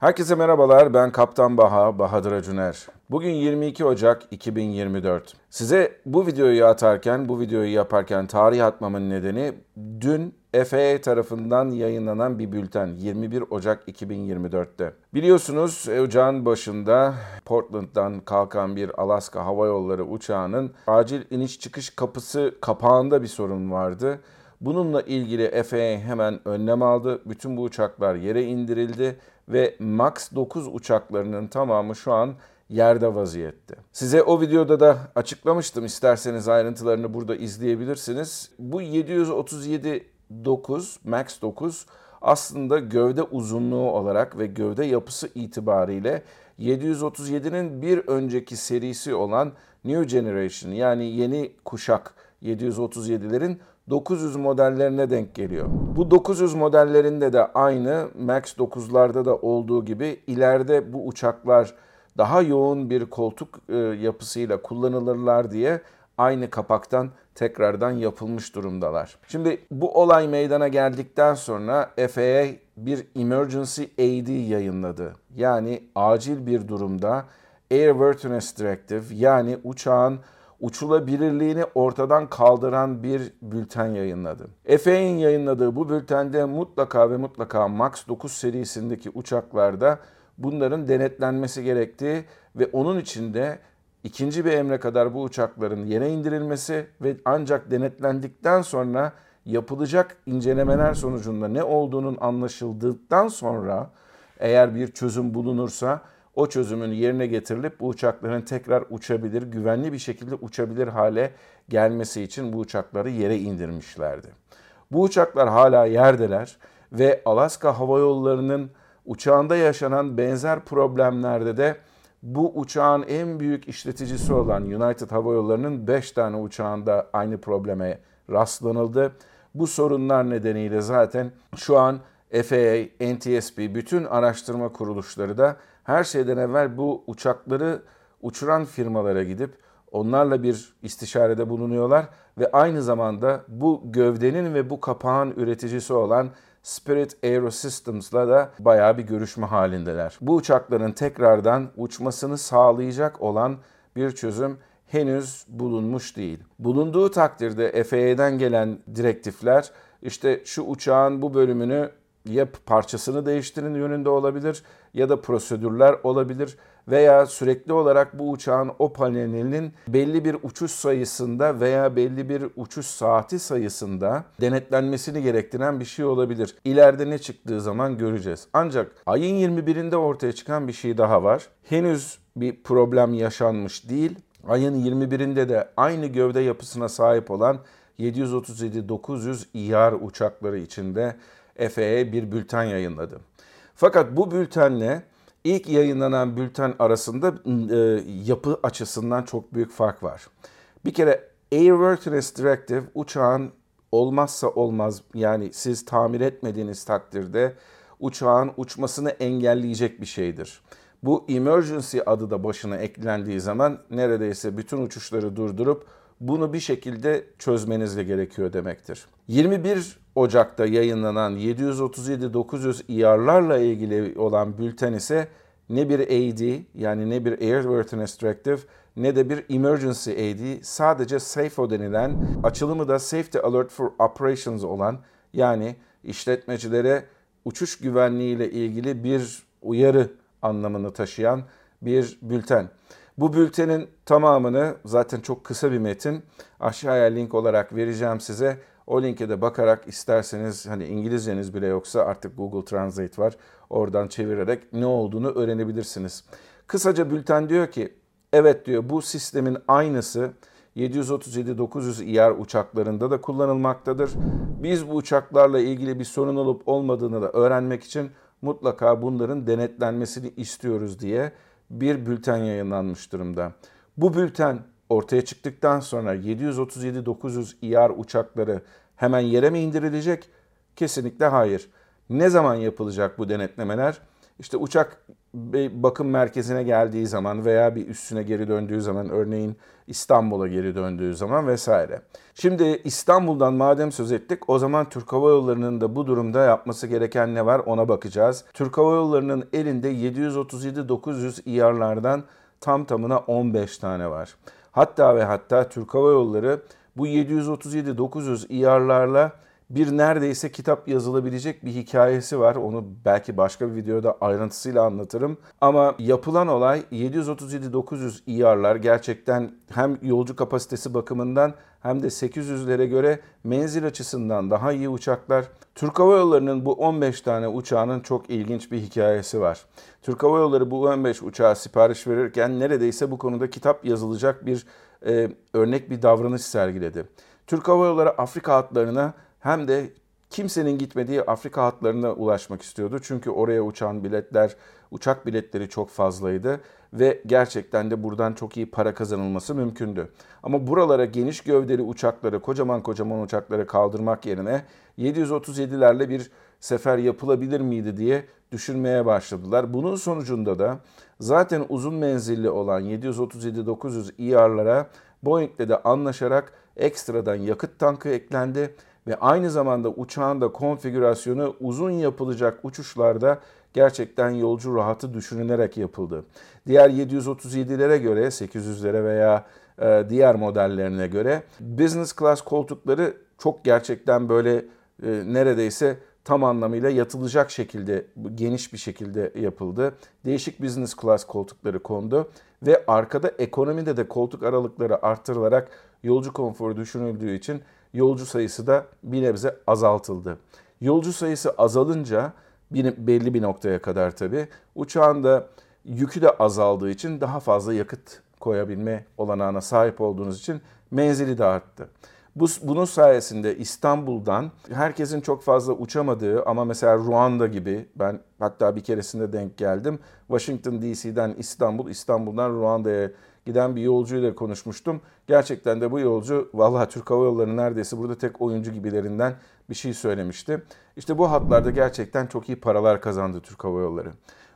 Herkese merhabalar, ben Kaptan Baha, Bahadır Acuner. Bugün 22 Ocak 2024. Size bu videoyu atarken, bu videoyu yaparken tarih atmamın nedeni dün FAA tarafından yayınlanan bir bülten 21 Ocak 2024'te. Biliyorsunuz ocağın başında Portland'dan kalkan bir Alaska Hava Yolları uçağının acil iniş çıkış kapısı kapağında bir sorun vardı. Bununla ilgili FAA hemen önlem aldı. Bütün bu uçaklar yere indirildi ve MAX 9 uçaklarının tamamı şu an yerde vaziyette. Size o videoda da açıklamıştım. İsterseniz ayrıntılarını burada izleyebilirsiniz. Bu 737 9, MAX 9 aslında gövde uzunluğu olarak ve gövde yapısı itibariyle 737'nin bir önceki serisi olan New Generation yani yeni kuşak 737'lerin 900 modellerine denk geliyor. Bu 900 modellerinde de aynı Max 9'larda da olduğu gibi ileride bu uçaklar daha yoğun bir koltuk e, yapısıyla kullanılırlar diye aynı kapaktan tekrardan yapılmış durumdalar. Şimdi bu olay meydana geldikten sonra FAA bir Emergency AD yayınladı. Yani acil bir durumda Airworthiness Directive yani uçağın uçulabilirliğini ortadan kaldıran bir bülten yayınladı. FAA'nin yayınladığı bu bültende mutlaka ve mutlaka MAX 9 serisindeki uçaklarda bunların denetlenmesi gerektiği ve onun içinde ikinci bir emre kadar bu uçakların yere indirilmesi ve ancak denetlendikten sonra yapılacak incelemeler sonucunda ne olduğunun anlaşıldıktan sonra eğer bir çözüm bulunursa o çözümün yerine getirilip bu uçakların tekrar uçabilir, güvenli bir şekilde uçabilir hale gelmesi için bu uçakları yere indirmişlerdi. Bu uçaklar hala yerdeler ve Alaska Hava Yolları'nın uçağında yaşanan benzer problemlerde de bu uçağın en büyük işleticisi olan United Hava Yolları'nın 5 tane uçağında aynı probleme rastlanıldı. Bu sorunlar nedeniyle zaten şu an FAA, NTSB, bütün araştırma kuruluşları da her şeyden evvel bu uçakları uçuran firmalara gidip onlarla bir istişarede bulunuyorlar ve aynı zamanda bu gövdenin ve bu kapağın üreticisi olan Spirit Aerosystems'la da bayağı bir görüşme halindeler. Bu uçakların tekrardan uçmasını sağlayacak olan bir çözüm henüz bulunmuş değil. Bulunduğu takdirde FAA'den gelen direktifler işte şu uçağın bu bölümünü ya parçasını değiştirin yönünde olabilir ya da prosedürler olabilir veya sürekli olarak bu uçağın o panelinin belli bir uçuş sayısında veya belli bir uçuş saati sayısında denetlenmesini gerektiren bir şey olabilir. İleride ne çıktığı zaman göreceğiz. Ancak ayın 21'inde ortaya çıkan bir şey daha var. Henüz bir problem yaşanmış değil. Ayın 21'inde de aynı gövde yapısına sahip olan 737-900 İR uçakları içinde FAA bir bülten yayınladı. Fakat bu bültenle ilk yayınlanan bülten arasında e, yapı açısından çok büyük fark var. Bir kere Airworthiness Directive uçağın olmazsa olmaz yani siz tamir etmediğiniz takdirde uçağın uçmasını engelleyecek bir şeydir. Bu emergency adı da başına eklendiği zaman neredeyse bütün uçuşları durdurup bunu bir şekilde çözmeniz de gerekiyor demektir. 21 Ocak'ta yayınlanan 737-900 IR'larla ilgili olan bülten ise ne bir AD yani ne bir Airworthiness Directive ne de bir Emergency AD sadece SAFO denilen açılımı da Safety Alert for Operations olan yani işletmecilere uçuş güvenliği ile ilgili bir uyarı anlamını taşıyan bir bülten. Bu bültenin tamamını zaten çok kısa bir metin aşağıya link olarak vereceğim size. O linke de bakarak isterseniz hani İngilizceniz bile yoksa artık Google Translate var. Oradan çevirerek ne olduğunu öğrenebilirsiniz. Kısaca bülten diyor ki evet diyor bu sistemin aynısı 737-900 IR uçaklarında da kullanılmaktadır. Biz bu uçaklarla ilgili bir sorun olup olmadığını da öğrenmek için mutlaka bunların denetlenmesini istiyoruz diye bir bülten yayınlanmış durumda. Bu bülten ortaya çıktıktan sonra 737-900 IR uçakları hemen yere mi indirilecek? Kesinlikle hayır. Ne zaman yapılacak bu denetlemeler? işte uçak bakım merkezine geldiği zaman veya bir üstüne geri döndüğü zaman örneğin İstanbul'a geri döndüğü zaman vesaire. Şimdi İstanbul'dan madem söz ettik o zaman Türk Hava Yolları'nın da bu durumda yapması gereken ne var ona bakacağız. Türk Hava Yolları'nın elinde 737-900 İYAR'lardan tam tamına 15 tane var. Hatta ve hatta Türk Hava Yolları bu 737-900 İYAR'larla bir neredeyse kitap yazılabilecek bir hikayesi var. Onu belki başka bir videoda ayrıntısıyla anlatırım. Ama yapılan olay 737-900 İYAR'lar gerçekten hem yolcu kapasitesi bakımından hem de 800'lere göre menzil açısından daha iyi uçaklar. Türk Hava Yolları'nın bu 15 tane uçağının çok ilginç bir hikayesi var. Türk Hava Yolları bu 15 uçağa sipariş verirken neredeyse bu konuda kitap yazılacak bir e, örnek bir davranış sergiledi. Türk Hava Yolları Afrika hatlarına hem de kimsenin gitmediği Afrika hatlarına ulaşmak istiyordu. Çünkü oraya uçan biletler, uçak biletleri çok fazlaydı ve gerçekten de buradan çok iyi para kazanılması mümkündü. Ama buralara geniş gövdeli uçakları, kocaman kocaman uçakları kaldırmak yerine 737'lerle bir sefer yapılabilir miydi diye düşünmeye başladılar. Bunun sonucunda da zaten uzun menzilli olan 737-900 ER'lara Boeing'le de anlaşarak ekstradan yakıt tankı eklendi ve aynı zamanda uçağın da konfigürasyonu uzun yapılacak uçuşlarda gerçekten yolcu rahatı düşünülerek yapıldı. Diğer 737'lere göre, 800'lere veya e, diğer modellerine göre business class koltukları çok gerçekten böyle e, neredeyse tam anlamıyla yatılacak şekilde, geniş bir şekilde yapıldı. Değişik business class koltukları kondu ve arkada ekonomide de koltuk aralıkları artırılarak yolcu konforu düşünüldüğü için yolcu sayısı da bir nebze azaltıldı. Yolcu sayısı azalınca bir, belli bir noktaya kadar tabii uçağın da yükü de azaldığı için daha fazla yakıt koyabilme olanağına sahip olduğunuz için menzili de arttı. Bu, bunun sayesinde İstanbul'dan herkesin çok fazla uçamadığı ama mesela Ruanda gibi ben hatta bir keresinde denk geldim. Washington DC'den İstanbul, İstanbul'dan Ruanda'ya giden bir yolcuyla konuşmuştum. Gerçekten de bu yolcu vallahi Türk Hava Yolları neredeyse burada tek oyuncu gibilerinden bir şey söylemişti. İşte bu hatlarda gerçekten çok iyi paralar kazandı Türk Hava Yolları.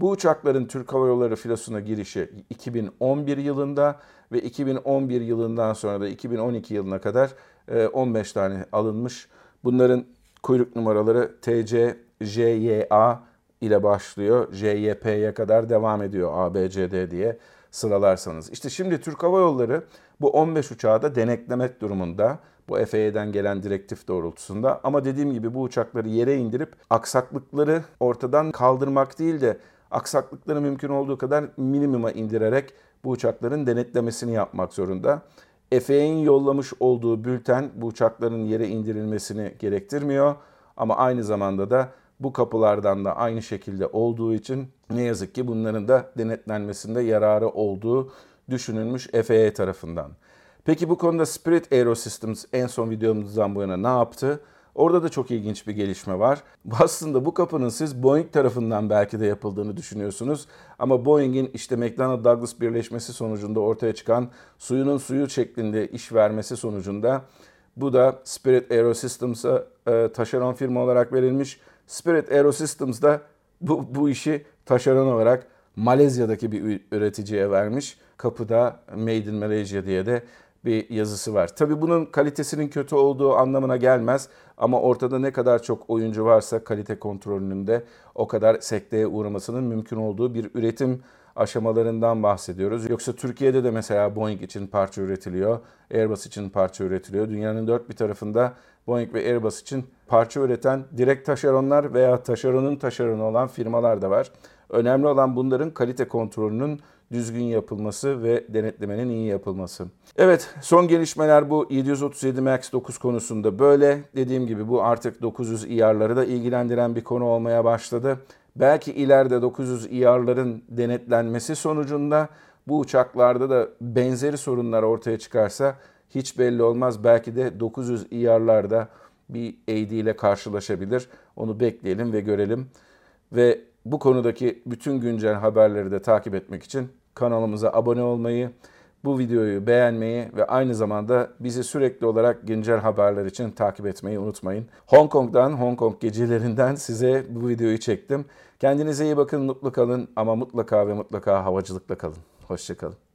Bu uçakların Türk Hava Yolları filosuna girişi 2011 yılında ve 2011 yılından sonra da 2012 yılına kadar 15 e, tane alınmış. Bunların kuyruk numaraları TC, JYA ile başlıyor. JYP'ye kadar devam ediyor ABCD diye sıralarsanız. İşte şimdi Türk Hava Yolları bu 15 uçağı da denetlemek durumunda. Bu FAA'den gelen direktif doğrultusunda. Ama dediğim gibi bu uçakları yere indirip aksaklıkları ortadan kaldırmak değil de aksaklıkları mümkün olduğu kadar minimuma indirerek bu uçakların denetlemesini yapmak zorunda. FAA'nin yollamış olduğu bülten bu uçakların yere indirilmesini gerektirmiyor. Ama aynı zamanda da bu kapılardan da aynı şekilde olduğu için ne yazık ki bunların da denetlenmesinde yararı olduğu düşünülmüş FAA tarafından. Peki bu konuda Spirit Aerosystems en son videomuzdan bu yana ne yaptı? Orada da çok ilginç bir gelişme var. Aslında bu kapının siz Boeing tarafından belki de yapıldığını düşünüyorsunuz. Ama Boeing'in işte McDonnell Douglas birleşmesi sonucunda ortaya çıkan suyunun suyu şeklinde iş vermesi sonucunda bu da Spirit Aerosystems'a e, taşeron firma olarak verilmiş. Spirit Aerosystems da bu, bu işi taşeron olarak Malezya'daki bir üreticiye vermiş. Kapıda Made in Malaysia diye de bir yazısı var. Tabii bunun kalitesinin kötü olduğu anlamına gelmez ama ortada ne kadar çok oyuncu varsa kalite kontrolünün de o kadar sekteye uğramasının mümkün olduğu bir üretim aşamalarından bahsediyoruz. Yoksa Türkiye'de de mesela Boeing için parça üretiliyor, Airbus için parça üretiliyor. Dünyanın dört bir tarafında Boeing ve Airbus için parça üreten direkt taşeronlar veya taşeronun taşeronu olan firmalar da var. Önemli olan bunların kalite kontrolünün düzgün yapılması ve denetlemenin iyi yapılması. Evet son gelişmeler bu 737 MAX 9 konusunda böyle. Dediğim gibi bu artık 900 IR'ları da ilgilendiren bir konu olmaya başladı. Belki ileride 900 IR'ların denetlenmesi sonucunda bu uçaklarda da benzeri sorunlar ortaya çıkarsa hiç belli olmaz. Belki de 900 IR'larda bir AD ile karşılaşabilir. Onu bekleyelim ve görelim. Ve bu konudaki bütün güncel haberleri de takip etmek için kanalımıza abone olmayı, bu videoyu beğenmeyi ve aynı zamanda bizi sürekli olarak güncel haberler için takip etmeyi unutmayın. Hong Kong'dan, Hong Kong gecelerinden size bu videoyu çektim. Kendinize iyi bakın, mutlu kalın ama mutlaka ve mutlaka havacılıkla kalın. Hoşçakalın.